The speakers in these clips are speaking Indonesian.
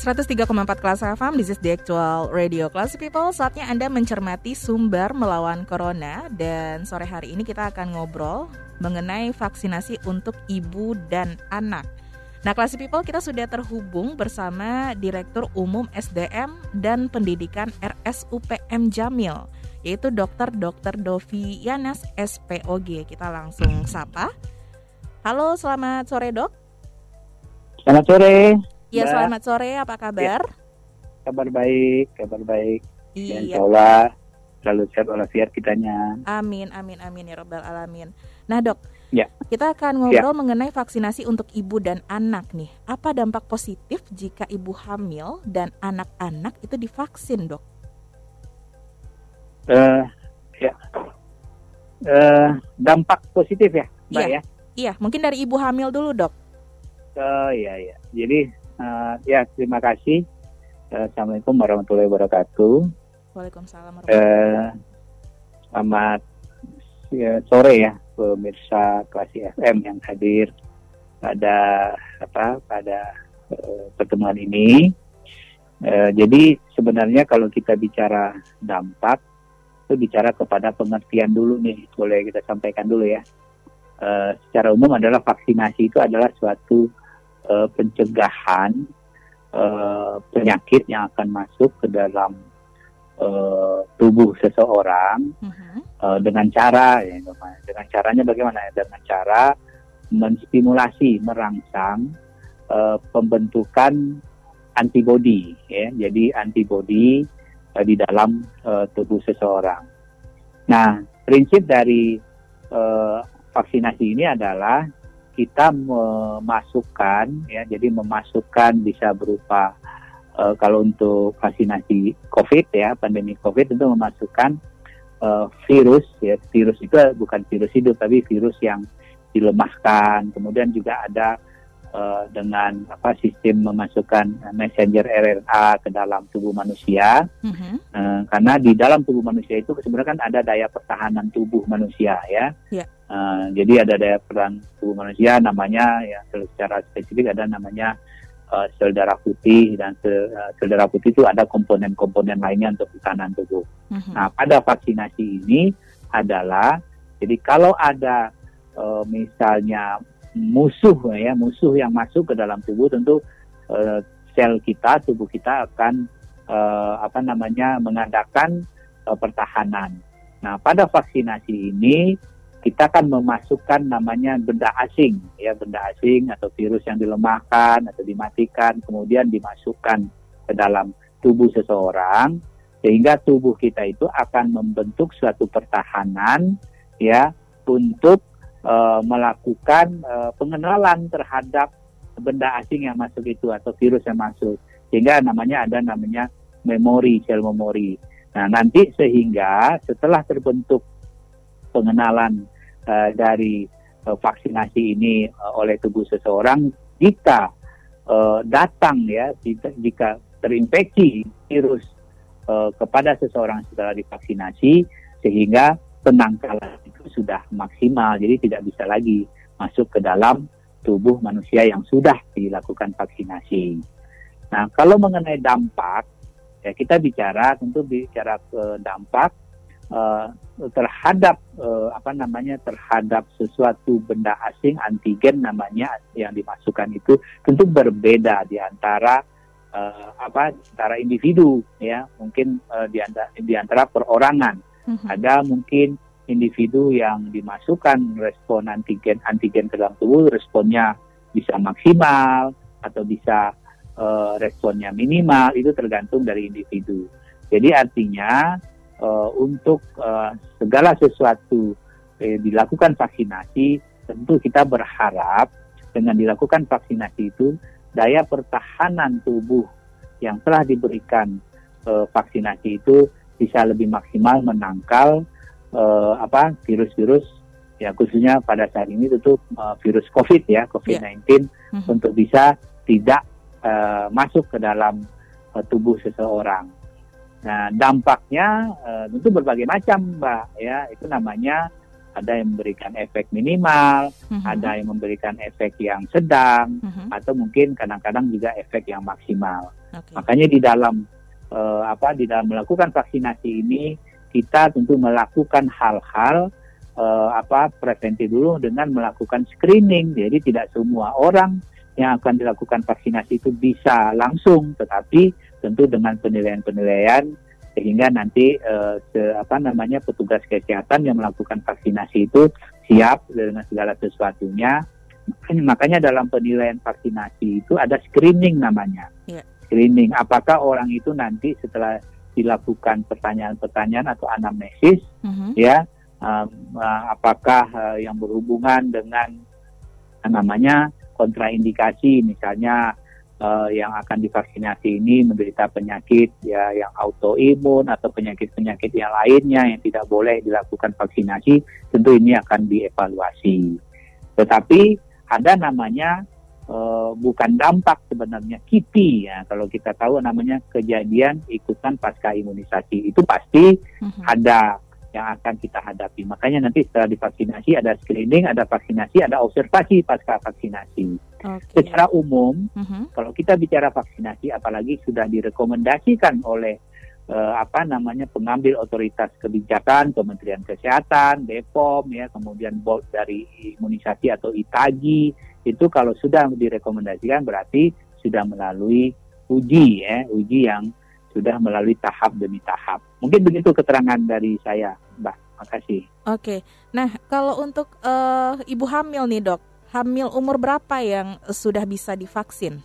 103,4 kelas FM, this is the actual radio class people. Saatnya Anda mencermati sumber melawan corona dan sore hari ini kita akan ngobrol mengenai vaksinasi untuk ibu dan anak. Nah, kelas people kita sudah terhubung bersama Direktur Umum SDM dan Pendidikan RSUPM Jamil, yaitu Dr. Dr. Dovi Yanas SPOG. Kita langsung sapa. Halo, selamat sore, Dok. Selamat sore. Ya, selamat sore. Apa kabar? Ya. Kabar baik, kabar baik. Iya. Insya Allah selalu sehat walafiat kitanya. Amin, amin, amin ya robbal alamin. Nah dok, ya. kita akan ngobrol ya. mengenai vaksinasi untuk ibu dan anak nih. Apa dampak positif jika ibu hamil dan anak-anak itu divaksin dok? Uh, ya, uh, dampak positif ya, mbak iya. ya? Iya, mungkin dari ibu hamil dulu dok. Oh iya iya. Jadi Uh, ya terima kasih. Uh, Assalamualaikum warahmatullahi wabarakatuh. Waalaikumsalam warahmatullahi uh, Selamat ya, sore ya pemirsa kelas FM yang hadir pada apa pada uh, pertemuan ini. Uh, jadi sebenarnya kalau kita bicara dampak itu bicara kepada pengertian dulu nih, boleh kita sampaikan dulu ya. Uh, secara umum adalah vaksinasi itu adalah suatu uh, pencegahan uh, penyakit yang akan masuk ke dalam uh, tubuh seseorang uh-huh. uh, dengan cara ya, dengan caranya bagaimana dengan cara menstimulasi merangsang uh, pembentukan antibodi ya jadi antibodi uh, di dalam uh, tubuh seseorang. Nah prinsip dari uh, vaksinasi ini adalah kita memasukkan ya jadi memasukkan bisa berupa uh, kalau untuk vaksinasi COVID ya pandemi COVID itu memasukkan uh, virus ya virus itu bukan virus hidup tapi virus yang dilemahkan. Kemudian juga ada uh, dengan apa sistem memasukkan messenger RNA ke dalam tubuh manusia mm-hmm. uh, karena di dalam tubuh manusia itu sebenarnya kan ada daya pertahanan tubuh manusia ya yeah. Uh, jadi ada daya perang tubuh manusia namanya ya secara spesifik ada namanya uh, sel darah putih dan sel, uh, sel darah putih itu ada komponen-komponen lainnya untuk pertahanan tubuh. Uh-huh. Nah pada vaksinasi ini adalah jadi kalau ada uh, misalnya musuh ya musuh yang masuk ke dalam tubuh tentu uh, sel kita tubuh kita akan uh, apa namanya mengadakan uh, pertahanan. Nah pada vaksinasi ini kita akan memasukkan namanya benda asing, ya benda asing atau virus yang dilemahkan atau dimatikan, kemudian dimasukkan ke dalam tubuh seseorang, sehingga tubuh kita itu akan membentuk suatu pertahanan, ya, untuk uh, melakukan uh, pengenalan terhadap benda asing yang masuk itu atau virus yang masuk, sehingga namanya ada namanya memori, sel memori. Nah nanti sehingga setelah terbentuk pengenalan uh, dari uh, vaksinasi ini uh, oleh tubuh seseorang jika uh, datang ya jika, jika terinfeksi virus uh, kepada seseorang setelah divaksinasi sehingga penangkalan itu sudah maksimal jadi tidak bisa lagi masuk ke dalam tubuh manusia yang sudah dilakukan vaksinasi. Nah, kalau mengenai dampak ya kita bicara tentu bicara ke dampak uh, terhadap uh, apa namanya terhadap sesuatu benda asing antigen namanya yang dimasukkan itu tentu berbeda di antara uh, apa antara individu ya mungkin uh, di antara di antara perorangan uh-huh. ada mungkin individu yang dimasukkan respon antigen antigen ke dalam tubuh responnya bisa maksimal atau bisa uh, responnya minimal itu tergantung dari individu. Jadi artinya uh, untuk uh, segala sesuatu eh, dilakukan vaksinasi tentu kita berharap dengan dilakukan vaksinasi itu daya pertahanan tubuh yang telah diberikan uh, vaksinasi itu bisa lebih maksimal menangkal uh, apa virus-virus ya khususnya pada saat ini tentu uh, virus COVID ya COVID-19 yeah. uh-huh. untuk bisa tidak uh, masuk ke dalam uh, tubuh seseorang. Nah dampaknya uh, tentu berbagai macam mbak ya itu namanya ada yang memberikan efek minimal, uh-huh. ada yang memberikan efek yang sedang, uh-huh. atau mungkin kadang-kadang juga efek yang maksimal. Okay. Makanya di dalam uh, apa di dalam melakukan vaksinasi ini kita tentu melakukan hal-hal uh, apa preventif dulu dengan melakukan screening. Jadi tidak semua orang yang akan dilakukan vaksinasi itu bisa langsung, tetapi tentu dengan penilaian-penilaian sehingga nanti uh, se, apa namanya petugas kesehatan yang melakukan vaksinasi itu siap dengan segala sesuatunya. Makanya dalam penilaian vaksinasi itu ada screening namanya. Yeah screening apakah orang itu nanti setelah dilakukan pertanyaan-pertanyaan atau anamnesis uh-huh. ya um, uh, apakah uh, yang berhubungan dengan uh, namanya kontraindikasi misalnya uh, yang akan divaksinasi ini menderita penyakit ya yang autoimun atau penyakit-penyakit yang lainnya yang tidak boleh dilakukan vaksinasi tentu ini akan dievaluasi tetapi ada namanya uh, bukan dampak sebenarnya KIPI ya kalau kita tahu namanya kejadian ikutan pasca imunisasi itu pasti uh-huh. ada yang akan kita hadapi makanya nanti setelah divaksinasi ada screening ada vaksinasi ada observasi pasca vaksinasi okay. secara umum uh-huh. kalau kita bicara vaksinasi apalagi sudah direkomendasikan oleh uh, apa namanya pengambil otoritas kebijakan Kementerian Kesehatan, BPOM ya, kemudian board dari imunisasi atau ITAGI itu kalau sudah direkomendasikan berarti sudah melalui uji ya, uji yang sudah melalui tahap demi tahap. Mungkin begitu keterangan dari saya, Mbak. Makasih. Oke. Nah, kalau untuk uh, ibu hamil nih, Dok, hamil umur berapa yang sudah bisa divaksin?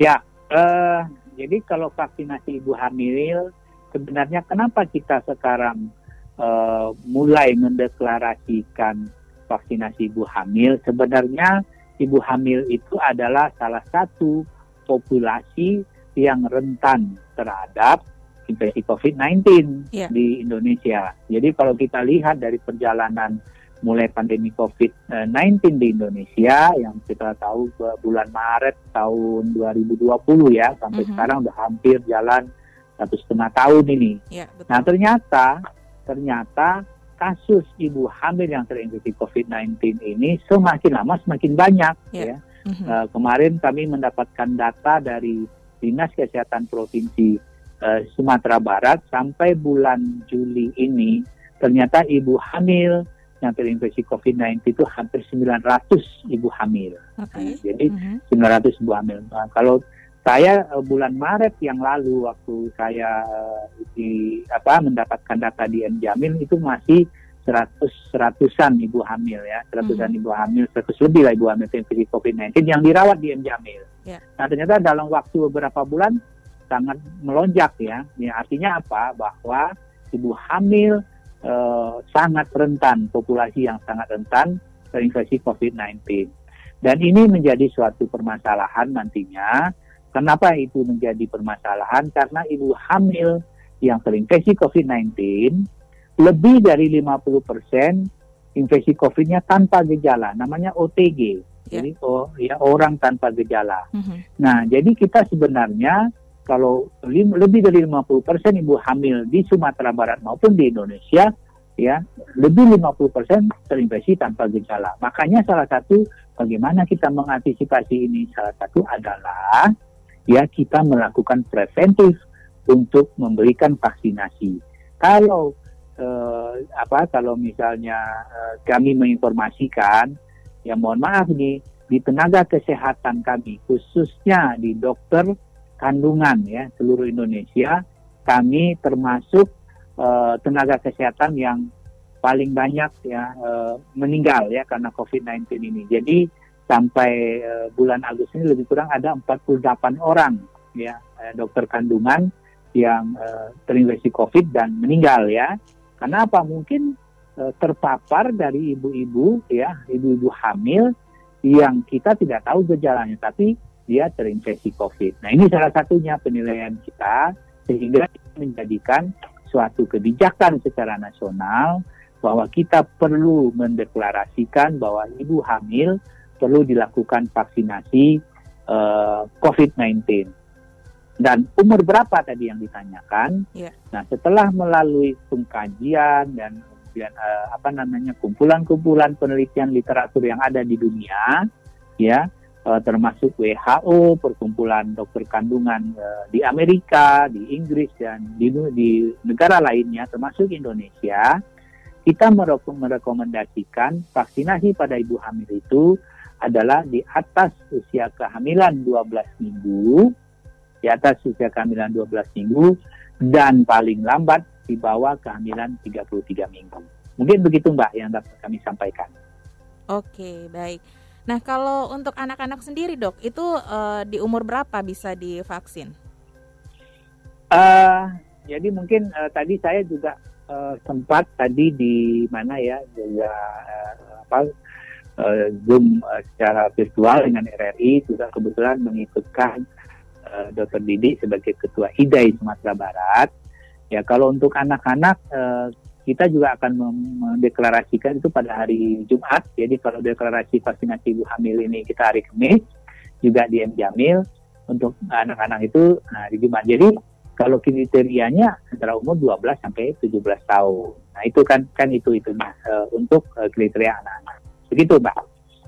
Ya, uh, jadi kalau vaksinasi ibu hamil sebenarnya kenapa kita sekarang uh, mulai mendeklarasikan vaksinasi ibu hamil, sebenarnya ibu hamil itu adalah salah satu populasi yang rentan terhadap infeksi COVID-19 yeah. di Indonesia. Jadi kalau kita lihat dari perjalanan mulai pandemi COVID-19 di Indonesia yang kita tahu bulan Maret tahun 2020 ya sampai mm-hmm. -huh. sekarang udah hampir jalan satu setengah tahun ini. Betul. Nah ternyata ternyata kasus ibu hamil yang terinfeksi COVID-19 ini semakin lama semakin banyak yeah. ya. Mm-hmm. Uh, kemarin kami mendapatkan data dari Dinas Kesehatan Provinsi uh, Sumatera Barat sampai bulan Juli ini ternyata ibu hamil yang terinfeksi COVID-19 itu hampir 900 ibu hamil. Okay. Nah, jadi mm-hmm. 900 ibu hamil. Nah, kalau saya uh, bulan Maret yang lalu waktu saya uh, di apa mendapatkan data di M itu masih seratus seratusan ibu hamil ya seratusan hmm. ibu hamil seratus lebih lah ibu hamil terinfeksi COVID-19 yang dirawat di M Jamil. Yeah. Nah ternyata dalam waktu beberapa bulan sangat melonjak ya. ya artinya apa? Bahwa ibu hamil uh, sangat rentan populasi yang sangat rentan terinfeksi COVID-19 dan ini menjadi suatu permasalahan nantinya Kenapa itu menjadi permasalahan? Karena ibu hamil yang terinfeksi COVID-19 lebih dari 50% infeksi COVID-nya tanpa gejala, namanya OTG. Yeah. Jadi oh, ya orang tanpa gejala. Mm-hmm. Nah, jadi kita sebenarnya kalau lebih dari 50% ibu hamil di Sumatera Barat maupun di Indonesia ya lebih 50% terinfeksi tanpa gejala. Makanya salah satu bagaimana kita mengantisipasi ini salah satu adalah ya kita melakukan preventif untuk memberikan vaksinasi. Kalau eh, apa kalau misalnya eh, kami menginformasikan ya mohon maaf nih di tenaga kesehatan kami khususnya di dokter kandungan ya seluruh Indonesia kami termasuk eh, tenaga kesehatan yang paling banyak ya eh, meninggal ya karena COVID-19 ini. Jadi sampai uh, bulan Agustus ini lebih kurang ada 48 orang ya uh, dokter kandungan yang uh, terinfeksi COVID dan meninggal ya. Karena apa? Mungkin eh, terpapar dari ibu-ibu ya, ibu-ibu hamil yang kita tidak tahu gejalanya, tapi dia terinfeksi COVID. Nah ini salah satunya penilaian kita sehingga menjadikan suatu kebijakan secara nasional bahwa kita perlu mendeklarasikan bahwa ibu hamil perlu dilakukan vaksinasi uh, COVID-19. Dan umur berapa tadi yang ditanyakan? Yeah. Nah, setelah melalui pengkajian dan kemudian uh, apa namanya kumpulan-kumpulan penelitian literatur yang ada di dunia, ya uh, termasuk WHO, perkumpulan dokter kandungan uh, di Amerika, di Inggris dan di, di negara lainnya, termasuk Indonesia, kita merekomendasikan vaksinasi pada ibu hamil itu adalah di atas usia kehamilan 12 minggu, di atas usia kehamilan 12 minggu, dan paling lambat di bawah kehamilan 33 minggu. Mungkin begitu Mbak yang dapat kami sampaikan. Oke, baik. Nah, kalau untuk anak-anak sendiri dok, itu uh, di umur berapa bisa divaksin? Uh, jadi mungkin uh, tadi saya juga uh, sempat tadi di mana ya juga uh, apa uh, Zoom uh, secara virtual dengan RRI juga kebetulan mengikutkan uh, Dr. Didi sebagai Ketua IDAI Sumatera Barat. Ya kalau untuk anak-anak uh, kita juga akan mendeklarasikan itu pada hari Jumat. Jadi kalau deklarasi vaksinasi ibu hamil ini kita hari Kamis juga di M Jamil untuk anak-anak itu nah, di Jumat. Jadi kalau kriterianya antara umur 12 sampai 17 tahun. Nah, itu kan kan itu itu untuk kriteria anak-anak. Begitu, Mbak.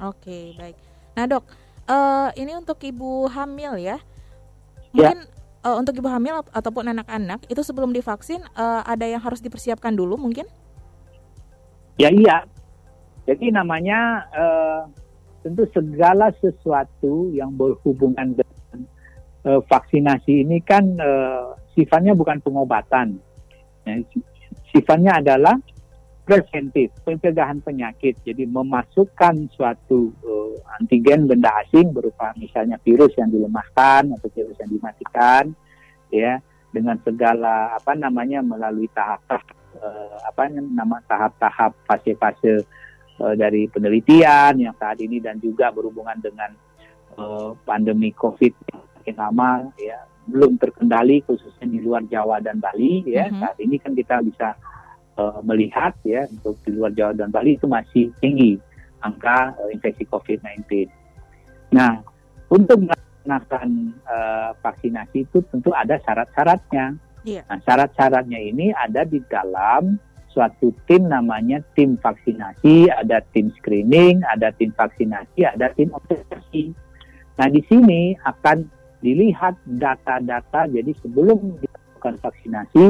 Oke, baik. Nah, Dok, uh, ini untuk ibu hamil ya. ya. Mungkin ya. uh, untuk ibu hamil ataupun anak-anak itu sebelum divaksin uh, ada yang harus dipersiapkan dulu mungkin? Ya, iya. Jadi namanya uh, tentu segala sesuatu yang berhubungan dengan uh, vaksinasi ini kan uh, sifatnya bukan pengobatan, ya, sifatnya adalah preventif, pencegahan penyakit. Jadi memasukkan suatu uh, antigen benda asing berupa misalnya virus yang dilemahkan atau virus yang dimatikan, ya dengan segala apa namanya melalui tahap-tahap uh, apa nama tahap-tahap fase-fase uh, dari penelitian yang saat ini dan juga berhubungan dengan uh, pandemi COVID makin lama ya belum terkendali khususnya di luar Jawa dan Bali ya mm-hmm. saat ini kan kita bisa uh, melihat ya untuk di luar Jawa dan Bali itu masih tinggi angka uh, infeksi COVID-19. Nah untuk melaksanakan uh, vaksinasi itu tentu ada syarat-syaratnya. Yeah. Nah syarat-syaratnya ini ada di dalam suatu tim namanya tim vaksinasi, ada tim screening, ada tim vaksinasi, ada tim observasi. Nah di sini akan dilihat data-data jadi sebelum dilakukan vaksinasi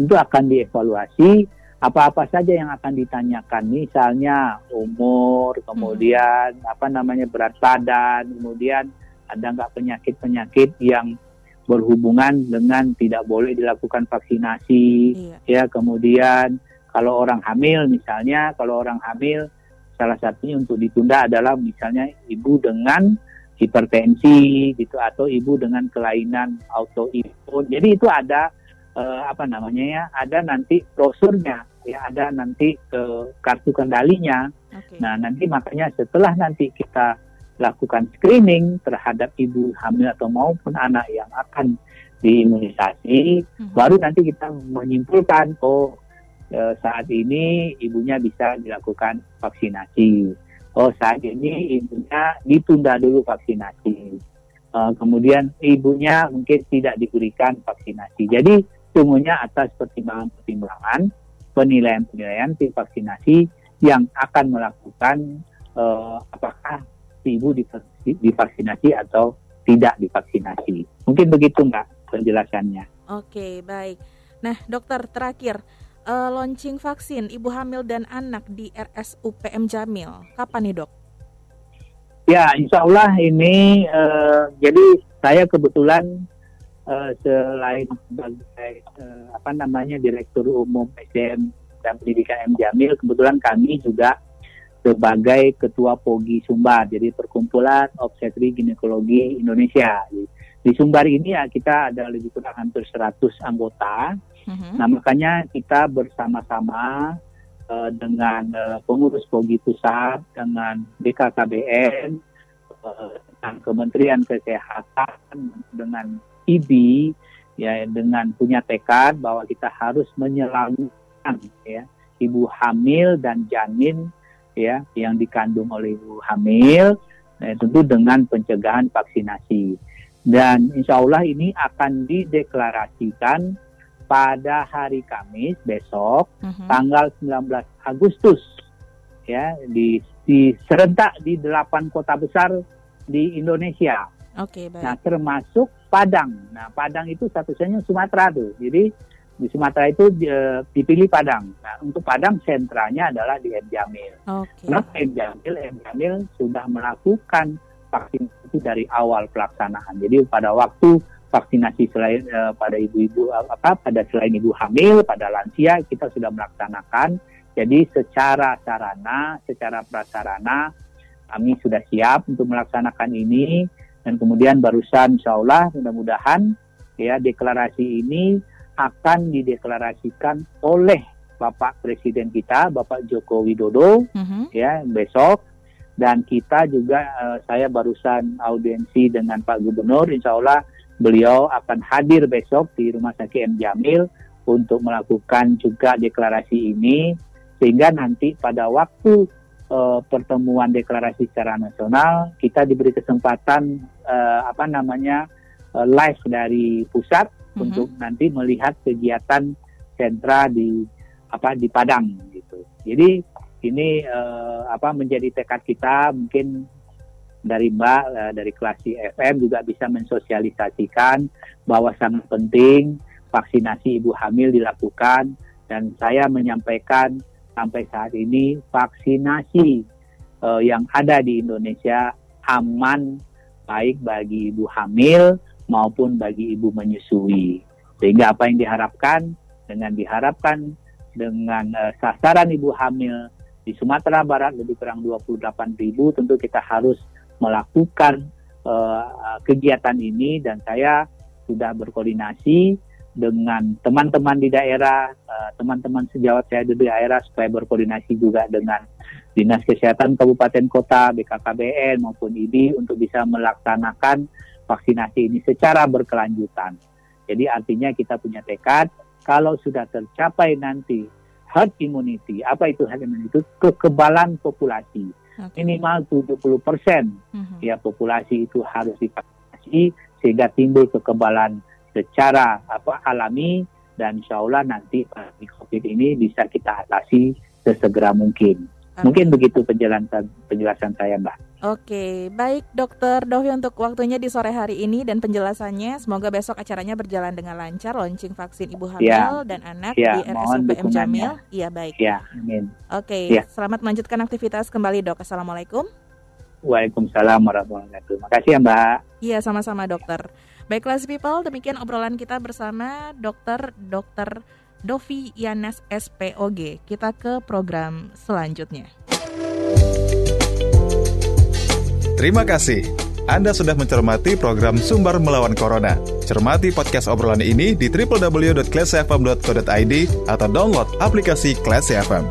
itu akan dievaluasi apa-apa saja yang akan ditanyakan misalnya umur kemudian hmm. apa namanya berat badan kemudian ada nggak penyakit-penyakit yang berhubungan dengan tidak boleh dilakukan vaksinasi iya. ya kemudian kalau orang hamil misalnya kalau orang hamil salah satunya untuk ditunda adalah misalnya ibu dengan hipertensi gitu atau ibu dengan kelainan autoimun. Jadi itu ada uh, apa namanya ya, ada nanti brosurnya ya, ada nanti uh, kartu kendalinya. Okay. Nah, nanti makanya setelah nanti kita lakukan screening terhadap ibu hamil atau maupun anak yang akan diimunisasi, hmm. baru nanti kita menyimpulkan oh uh, saat ini ibunya bisa dilakukan vaksinasi oh saat ini ibunya ditunda dulu vaksinasi. Uh, kemudian ibunya mungkin tidak diberikan vaksinasi. Jadi semuanya atas pertimbangan-pertimbangan penilaian-penilaian tim vaksinasi yang akan melakukan uh, apakah si ibu divaksinasi atau tidak divaksinasi. Mungkin begitu Mbak penjelasannya. Oke, baik. Nah, dokter terakhir, uh, launching vaksin ibu hamil dan anak di RSUPM Jamil. Kapan nih dok? Ya, insya Allah ini uh, jadi saya kebetulan uh, selain sebagai uh, apa namanya direktur umum SDM dan pendidikan M Jamil, kebetulan kami juga sebagai ketua POGI Sumbar, jadi Perkumpulan Obstetri Ginekologi Indonesia. Di Sumbar ini ya kita ada lebih kurang hampir 100 anggota Uh-huh. Nah makanya kita bersama-sama uh, dengan uh, pengurus Pogi Pusat, dengan BKKBN, uh, dengan Kementerian Kesehatan, dengan IBI, ya dengan punya tekad bahwa kita harus menyelamatkan ya ibu hamil dan janin ya yang dikandung oleh ibu hamil eh, tentu dengan pencegahan vaksinasi dan insya Allah ini akan dideklarasikan pada hari Kamis besok uh-huh. tanggal 19 Agustus ya di, di serentak di delapan kota besar di Indonesia. Oke, okay, baik. Nah, termasuk Padang. Nah, Padang itu satu-satunya Sumatera tuh. Jadi di Sumatera itu e, dipilih Padang. Nah, untuk Padang sentranya adalah di M Jamil. Okay. Kenapa M Jamil? M Jamil sudah melakukan vaksin itu dari awal pelaksanaan. Jadi pada waktu vaksinasi selain e, pada ibu-ibu apa pada selain ibu hamil, pada lansia kita sudah melaksanakan. Jadi secara sarana, secara prasarana kami sudah siap untuk melaksanakan ini dan kemudian barusan insya Allah mudah-mudahan ya deklarasi ini akan dideklarasikan oleh Bapak Presiden kita, Bapak Joko Widodo, uh-huh. ya besok. Dan kita juga, uh, saya barusan audiensi dengan Pak Gubernur, Insya Allah beliau akan hadir besok di Rumah Sakit M Jamil untuk melakukan juga deklarasi ini, sehingga nanti pada waktu uh, pertemuan deklarasi secara nasional kita diberi kesempatan uh, apa namanya uh, live dari pusat hmm untuk nanti melihat kegiatan sentra di apa di Padang gitu. Jadi ini uh, apa menjadi tekad kita mungkin dari Mbak uh, dari kelas FM juga bisa mensosialisasikan bahwa sangat penting vaksinasi ibu hamil dilakukan dan saya menyampaikan sampai saat ini vaksinasi uh, yang ada di Indonesia aman baik bagi ibu hamil maupun bagi ibu menyusui. Sehingga apa yang diharapkan dengan diharapkan dengan uh, sasaran ibu hamil di Sumatera Barat lebih kurang 28 ribu tentu kita harus melakukan uh, kegiatan ini dan saya sudah berkoordinasi dengan teman-teman di daerah, uh, teman-teman sejawat saya di daerah supaya berkoordinasi juga dengan Dinas Kesehatan Kabupaten Kota, BKKBN maupun IBI untuk bisa melaksanakan vaksinasi ini secara berkelanjutan. Jadi artinya kita punya tekad kalau sudah tercapai nanti herd immunity, apa itu herd immunity? Itu kekebalan populasi. Okay. Minimal 70 persen uh-huh. ya populasi itu harus divaksinasi sehingga timbul kekebalan secara apa alami dan insya Allah nanti COVID ini bisa kita atasi sesegera mungkin. Mungkin begitu penjelasan penjelasan saya, Mbak. Oke, baik Dokter Dovi untuk waktunya di sore hari ini dan penjelasannya. Semoga besok acaranya berjalan dengan lancar, launching vaksin ibu hamil ya. dan anak ya, di RSUP M Jamil. Iya, baik. Ya, amin. Oke, ya. selamat melanjutkan aktivitas kembali, Dok. Assalamualaikum. Waalaikumsalam warahmatullahi wabarakatuh. Makasih ya, Mbak. Iya, sama-sama, Dokter. Baik, class people, demikian obrolan kita bersama Dokter Dokter Dovi Yanes SPOG. Kita ke program selanjutnya. Terima kasih. Anda sudah mencermati program Sumber Melawan Corona. Cermati podcast obrolan ini di www.classfm.co.id atau download aplikasi Classy FM.